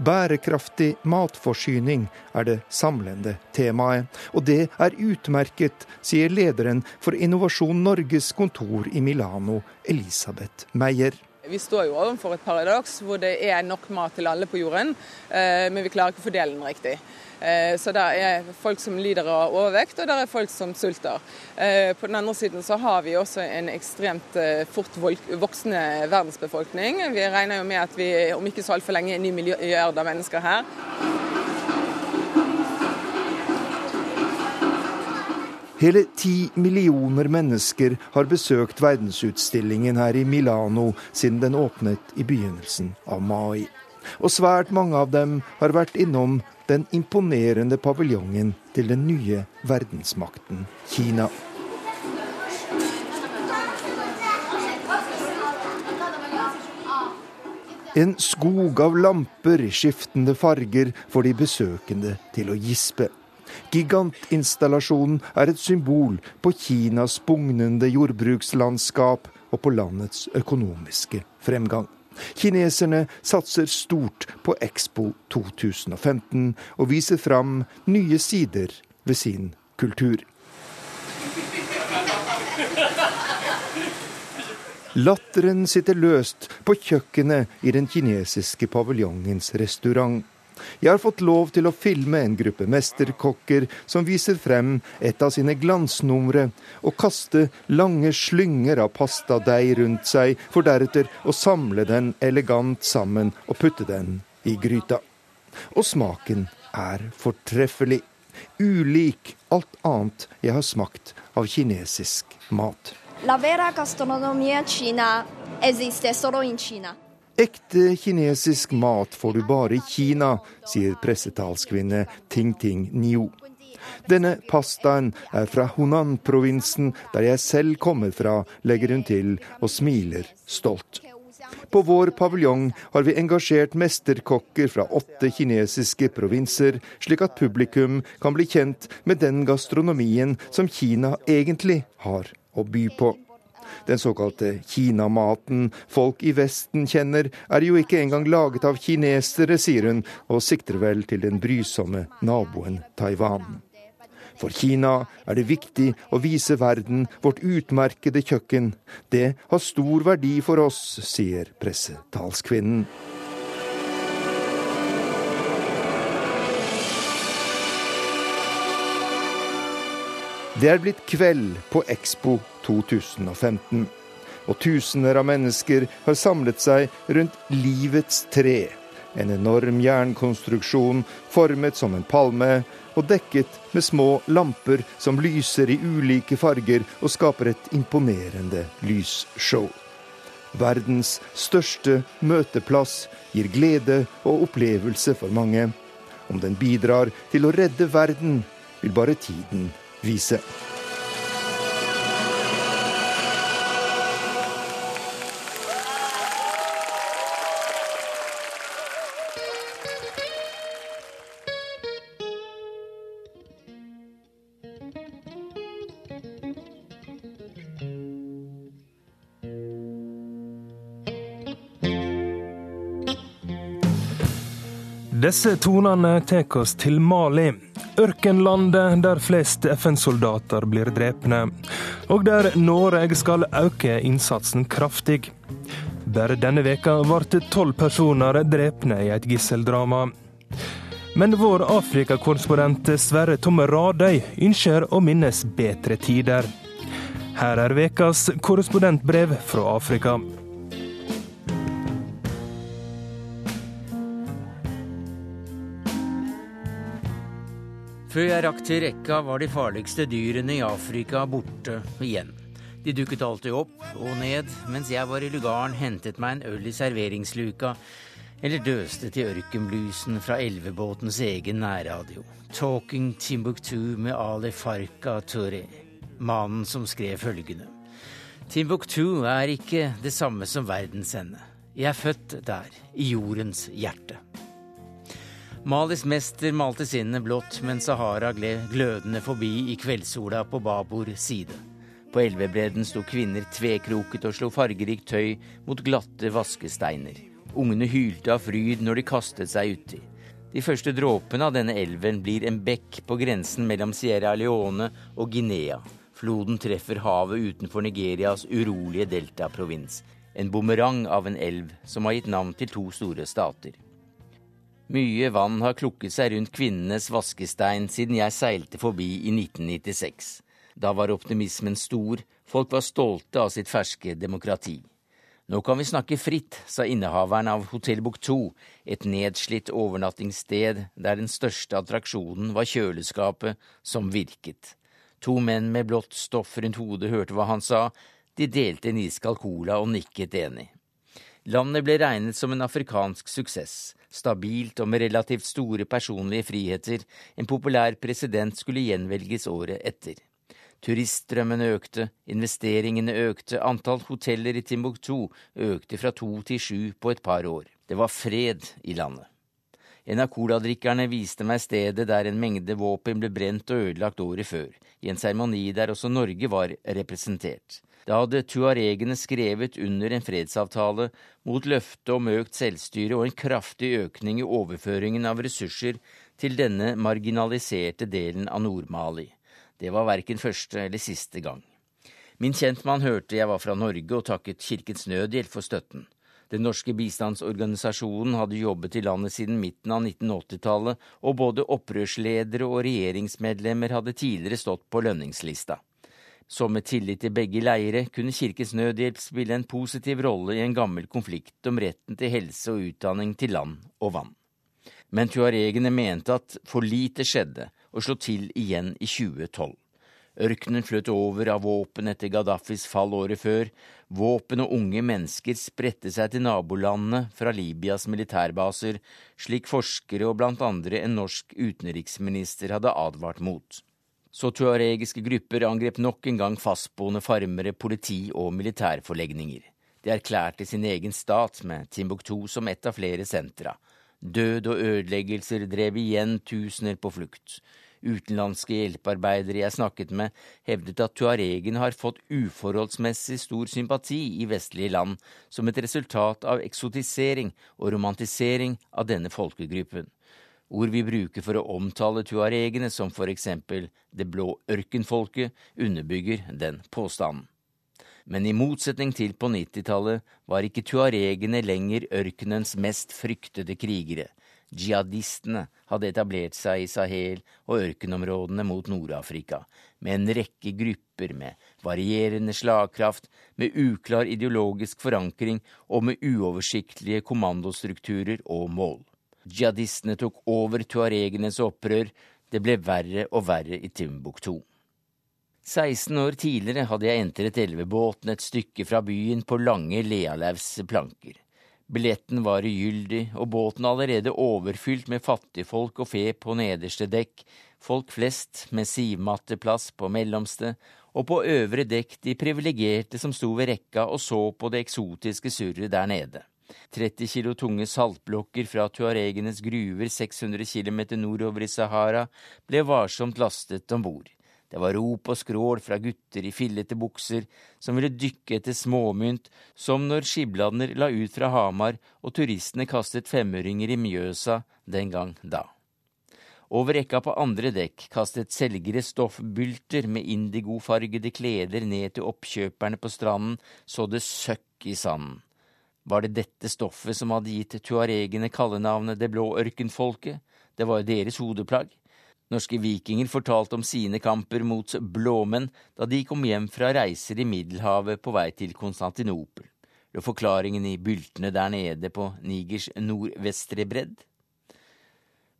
Bærekraftig matforsyning er det samlende temaet, og det er utmerket, sier lederen for Innovasjon Norges kontor i Milano, Elisabeth Meyer. Vi står jo overfor et paradoks hvor det er nok mat til alle på jorden, eh, men vi klarer ikke å fordele den riktig. Eh, så det er folk som lider av overvekt, og det er folk som sulter. Eh, på den andre siden så har vi også en ekstremt fort voksende verdensbefolkning. Vi regner jo med at vi om ikke så altfor lenge er ni milliarder mennesker her. Hele ti millioner mennesker har besøkt verdensutstillingen her i Milano siden den åpnet i begynnelsen av mai. Og svært mange av dem har vært innom den imponerende paviljongen til den nye verdensmakten Kina. En skog av lamper i skiftende farger får de besøkende til å gispe. Gigantinstallasjonen er et symbol på Kinas bugnende jordbrukslandskap og på landets økonomiske fremgang. Kineserne satser stort på Expo 2015 og viser fram nye sider ved sin kultur. Latteren sitter løst på kjøkkenet i den kinesiske paviljongens restaurant. Jeg har fått lov til å filme en gruppe mesterkokker som viser frem et av sine glansnumre, og kaste lange slynger av pastadeig rundt seg, for deretter å samle den elegant sammen og putte den i gryta. Og smaken er fortreffelig. Ulik alt annet jeg har smakt av kinesisk mat. La vera gastronomia Kina esiste solo in Cina. Ekte kinesisk mat får du bare i Kina, sier pressetalskvinne Ting Ting Niu. Denne pastaen er fra Hunan-provinsen, der jeg selv kommer fra, legger hun til og smiler stolt. På vår paviljong har vi engasjert mesterkokker fra åtte kinesiske provinser, slik at publikum kan bli kjent med den gastronomien som Kina egentlig har å by på. Den såkalte kinamaten folk i Vesten kjenner, er jo ikke engang laget av kinesere, sier hun, og sikter vel til den brysomme naboen Taiwan. For Kina er det viktig å vise verden vårt utmerkede kjøkken. Det har stor verdi for oss, sier pressetalskvinnen. Det er blitt kveld på Expo 2015. Og tusener av mennesker har samlet seg rundt livets tre. En enorm jernkonstruksjon formet som en palme og dekket med små lamper som lyser i ulike farger og skaper et imponerende lysshow. Verdens største møteplass gir glede og opplevelse for mange. Om den bidrar til å redde verden, vil bare tiden vise. Disse tonene tar oss til Mali. Ørkenlandet der flest FN-soldater blir drepne, og der Norge skal øke innsatsen kraftig. Bare denne veka ble tolv personer drepne i et gisseldrama. Men vår Afrikakorrespondent Sverre Tomme Radøy ønsker å minnes bedre tider. Her er vekas korrespondentbrev fra Afrika. Før jeg rakk til rekka, var de farligste dyrene i Afrika borte igjen. De dukket alltid opp og ned mens jeg var i lugaren, hentet meg en øl i serveringsluka eller døste til ørkenblusen fra elvebåtens egen nærradio. 'Talking Timbuktu' med Ali Farka Touré, mannen som skrev følgende. Timbuktu er ikke det samme som verdensende. Jeg er født der, i jordens hjerte. Malis mester malte sinnet blått men Sahara gled glødende forbi i kveldssola på babord side. På elvebredden sto kvinner tvekroket og slo fargerikt tøy mot glatte vaskesteiner. Ungene hylte av fryd når de kastet seg uti. De første dråpene av denne elven blir en bekk på grensen mellom Sierra Leone og Guinea. Floden treffer havet utenfor Nigerias urolige deltaprovins. En bumerang av en elv som har gitt navn til to store stater. Mye vann har klukket seg rundt kvinnenes vaskestein siden jeg seilte forbi i 1996. Da var optimismen stor, folk var stolte av sitt ferske demokrati. Nå kan vi snakke fritt, sa innehaveren av Hotell Bukto, et nedslitt overnattingssted der den største attraksjonen var kjøleskapet som virket. To menn med blått stoff rundt hodet hørte hva han sa, de delte en iskald cola og nikket enig. Landet ble regnet som en afrikansk suksess, stabilt og med relativt store personlige friheter, en populær president skulle gjenvelges året etter. Turiststrømmen økte, investeringene økte, antall hoteller i Timbuktu økte fra to til sju på et par år. Det var fred i landet. En av coladrikkerne viste meg stedet der en mengde våpen ble brent og ødelagt året før, i en seremoni der også Norge var representert. Da hadde tuaregene skrevet under en fredsavtale mot løftet om økt selvstyre og en kraftig økning i overføringen av ressurser til denne marginaliserte delen av Nord-Mali. Det var verken første eller siste gang. Min kjentmann hørte jeg var fra Norge og takket Kirkens Nødhjelp for støtten. Den norske bistandsorganisasjonen hadde jobbet i landet siden midten av 1980-tallet, og både opprørsledere og regjeringsmedlemmer hadde tidligere stått på lønningslista. Så med tillit til begge leire kunne Kirkens Nødhjelp spille en positiv rolle i en gammel konflikt om retten til helse og utdanning til land og vann. Men tuaregene mente at for lite skjedde, og slå til igjen i 2012. Ørkenen fløt over av våpen etter Gaddafis fall året før. Våpen og unge mennesker spredte seg til nabolandene fra Libyas militærbaser, slik forskere og blant andre en norsk utenriksminister hadde advart mot. Så tuaregiske grupper angrep nok en gang fastboende farmere, politi og militærforlegninger. De erklærte sin egen stat, med Timbuktu som et av flere sentra. Død og ødeleggelser drev igjen tusener på flukt. Utenlandske hjelpearbeidere jeg snakket med, hevdet at tuaregene har fått uforholdsmessig stor sympati i vestlige land som et resultat av eksotisering og romantisering av denne folkegruppen. Ord vi bruker for å omtale tuaregene som for eksempel det blå ørkenfolket, underbygger den påstanden. Men i motsetning til på 90-tallet var ikke tuaregene lenger ørkenens mest fryktede krigere. Jihadistene hadde etablert seg i Sahel og ørkenområdene mot Nord-Afrika, med en rekke grupper med varierende slagkraft, med uklar ideologisk forankring og med uoversiktlige kommandostrukturer og mål. Jihadistene tok over tuaregenes opprør, det ble verre og verre i Timbuktu. 16 år tidligere hadde jeg entret elvebåten et stykke fra byen på lange Lealaus planker. Billetten var ugyldig, og båten allerede overfylt med fattigfolk og fe på nederste dekk, folk flest med sivmatteplass på mellomste, og på øvre dekk de privilegerte som sto ved rekka og så på det eksotiske surret der nede. 30 kilo tunge saltblokker fra tuaregenes gruver 600 km nordover i Sahara ble varsomt lastet om bord. Det var rop og skrål fra gutter i fillete bukser som ville dykke etter småmynt, som når skibladner la ut fra Hamar og turistene kastet femøringer i Mjøsa den gang da. Over rekka på andre dekk kastet selgere stoffbylter med indigofargede kleder ned til oppkjøperne på stranden, så det søkk i sanden. Var det dette stoffet som hadde gitt tuaregene kallenavnet Det blå ørkenfolket? Det var jo deres hodeplagg. Norske vikinger fortalte om sine kamper mot blåmenn da de kom hjem fra reiser i Middelhavet på vei til Konstantinopel. Lå forklaringen i byltene der nede på Nigers nordvestre bredd?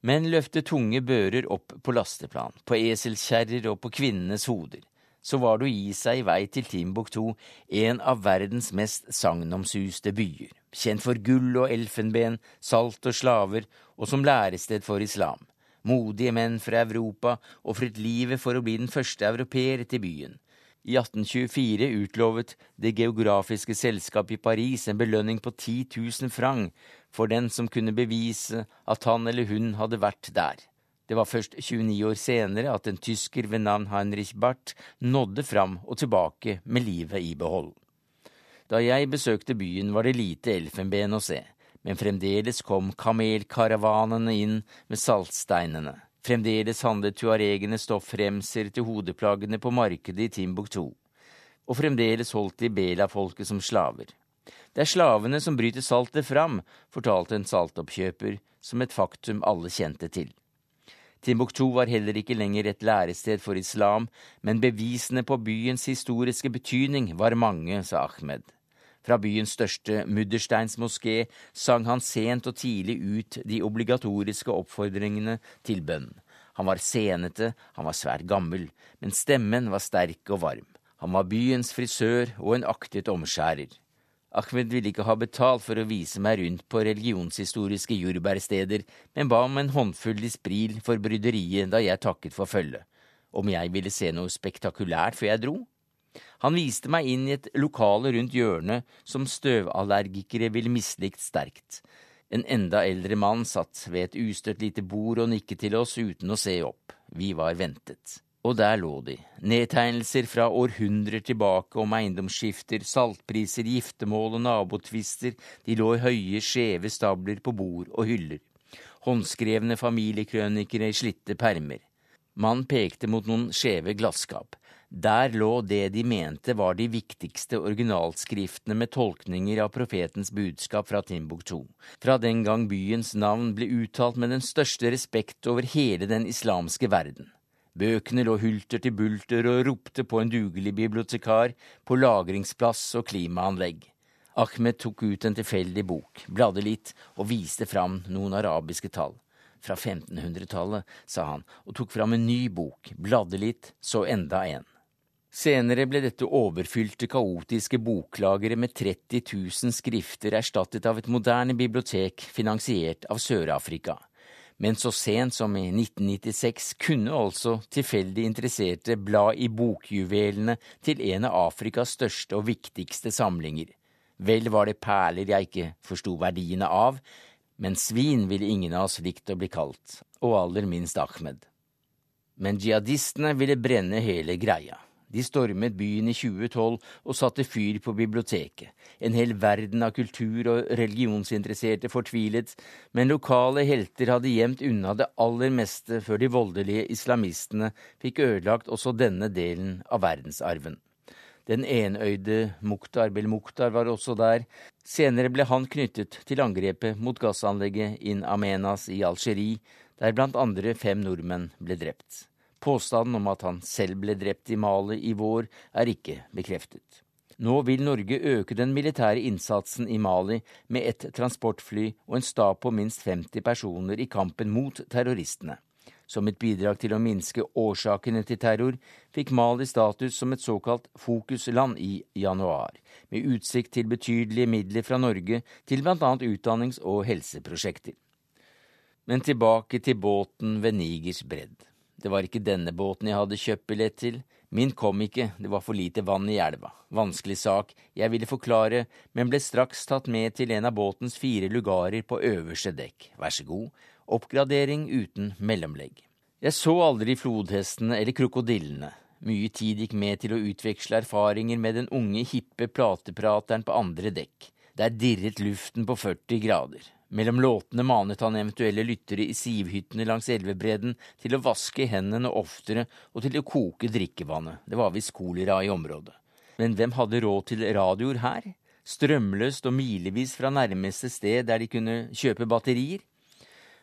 Menn løftet tunge bører opp på lasteplan, på eselkjerrer og på kvinnenes hoder. Så var det å gi seg i vei til Timbuktu, en av verdens mest sagnomsuste byer, kjent for gull og elfenben, salt og slaver, og som lærested for islam. Modige menn fra Europa ofret livet for å bli den første europeer til byen. I 1824 utlovet Det geografiske selskap i Paris en belønning på 10 000 franc for den som kunne bevise at han eller hun hadde vært der. Det var først 29 år senere at en tysker ved navn Heinrich Barth nådde fram og tilbake med livet i behold. Da jeg besøkte byen var det lite elfenben å se, men fremdeles kom kamelkaravanene inn med saltsteinene. Fremdeles handlet tuaregene stoffremser til hodeplaggene på markedet i Timbuktu. Og fremdeles holdt de Bela-folket som slaver. Det er slavene som bryter saltet fram, fortalte en saltoppkjøper, som et faktum alle kjente til. Timbuktu var heller ikke lenger et lærested for islam, men bevisene på byens historiske betydning var mange, sa Ahmed. Fra byens største muddersteinsmoské sang han sent og tidlig ut de obligatoriske oppfordringene til bønn. Han var senete, han var svært gammel, men stemmen var sterk og varm. Han var byens frisør og en aktet omskjærer. Ahmed ville ikke ha betalt for å vise meg rundt på religionshistoriske jordbærsteder, men ba om en håndfull dispril for bryderiet da jeg takket for følget. Om jeg ville se noe spektakulært før jeg dro? Han viste meg inn i et lokale rundt hjørnet som støvallergikere ville mislikt sterkt. En enda eldre mann satt ved et ustøtt lite bord og nikket til oss uten å se opp. Vi var ventet. Og der lå de, nedtegnelser fra århundrer tilbake om eiendomsskifter, saltpriser, giftermål og nabotvister, de lå i høye, skjeve stabler på bord og hyller, håndskrevne familiekrønikere i slitte permer. Mannen pekte mot noen skjeve glasskap. Der lå det de mente var de viktigste originalskriftene med tolkninger av profetens budskap fra Timbuktu, fra den gang byens navn ble uttalt med den største respekt over hele den islamske verden. Bøkene lå hulter til bulter og ropte på en dugelig bibliotekar, på lagringsplass og klimaanlegg. Ahmed tok ut en tilfeldig bok, bladde litt og viste fram noen arabiske tall. Fra 1500-tallet, sa han, og tok fram en ny bok, bladde litt, så enda en. Senere ble dette overfylte, kaotiske boklageret med 30 000 skrifter erstattet av et moderne bibliotek finansiert av Sør-Afrika. Men så sent som i 1996 kunne altså tilfeldig interesserte bla i bokjuvelene til en av Afrikas største og viktigste samlinger. Vel var det perler jeg ikke forsto verdiene av, men svin ville ingen av oss likt å bli kalt, og aller minst Ahmed. Men jihadistene ville brenne hele greia. De stormet byen i 2012 og satte fyr på biblioteket. En hel verden av kultur- og religionsinteresserte fortvilet, men lokale helter hadde gjemt unna det aller meste før de voldelige islamistene fikk ødelagt også denne delen av verdensarven. Den enøyde Mukhtar Bel-Mukhtar var også der. Senere ble han knyttet til angrepet mot gassanlegget In Amenas i Algerie, der blant andre fem nordmenn ble drept. Påstanden om at han selv ble drept i Mali i vår, er ikke bekreftet. Nå vil Norge øke den militære innsatsen i Mali med et transportfly og en stab på minst 50 personer i kampen mot terroristene. Som et bidrag til å minske årsakene til terror fikk Mali status som et såkalt fokusland i januar, med utsikt til betydelige midler fra Norge til bl.a. utdannings- og helseprosjekter. Men tilbake til båten ved Nigers bredd. Det var ikke denne båten jeg hadde kjøpt billett til. Min kom ikke, det var for lite vann i elva. Vanskelig sak, jeg ville forklare, men ble straks tatt med til en av båtens fire lugarer på øverste dekk. Vær så god, oppgradering uten mellomlegg. Jeg så aldri flodhestene eller krokodillene. Mye tid gikk med til å utveksle erfaringer med den unge, hippe plateprateren på andre dekk. Der dirret luften på 40 grader. Mellom låtene manet han eventuelle lyttere i sivhyttene langs elvebredden til å vaske hendene oftere og til å koke drikkevannet. Det var visst kolera i området. Men hvem hadde råd til radioer her? Strømløst og milevis fra nærmeste sted der de kunne kjøpe batterier?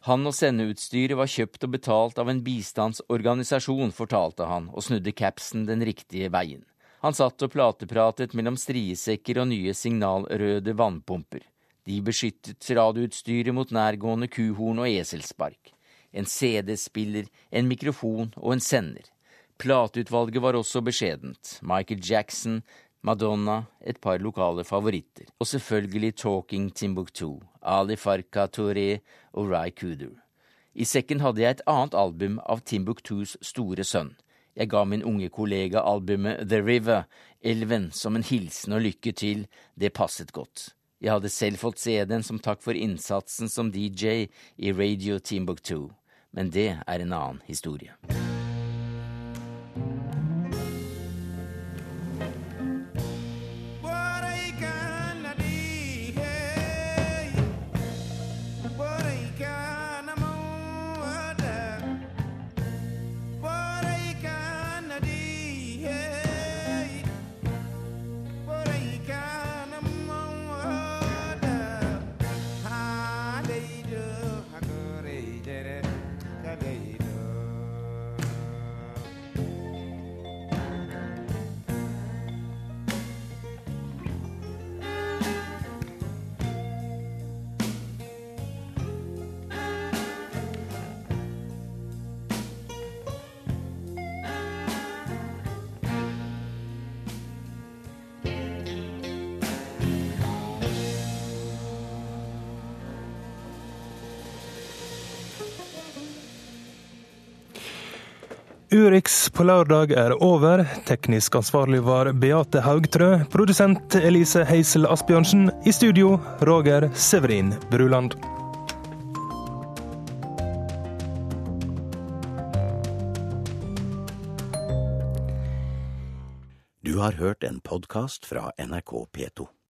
Han og sendeutstyret var kjøpt og betalt av en bistandsorganisasjon, fortalte han, og snudde capsen den riktige veien. Han satt og platepratet mellom striesekker og nye signalrøde vannpumper. De beskyttet radioutstyret mot nærgående kuhorn og eselspark. En CD-spiller, en mikrofon og en sender. Plateutvalget var også beskjedent. Michael Jackson, Madonna, et par lokale favoritter. Og selvfølgelig Talking Timbuktu, Ali Farka Touré og Ry Kudur. I sekken hadde jeg et annet album av Timbuktus store sønn. Jeg ga min unge kollega albumet The River, Elven, som en hilsen og lykke til. Det passet godt. Jeg hadde selv fått CD-en som takk for innsatsen som DJ i Radio Teambook 2, men det er en annen historie. Urix på lørdag er over. Teknisk ansvarlig var Beate Haugtrø. Produsent Elise Heisel Asbjørnsen. I studio Roger Severin Bruland. Du har hørt en podkast fra NRK P2.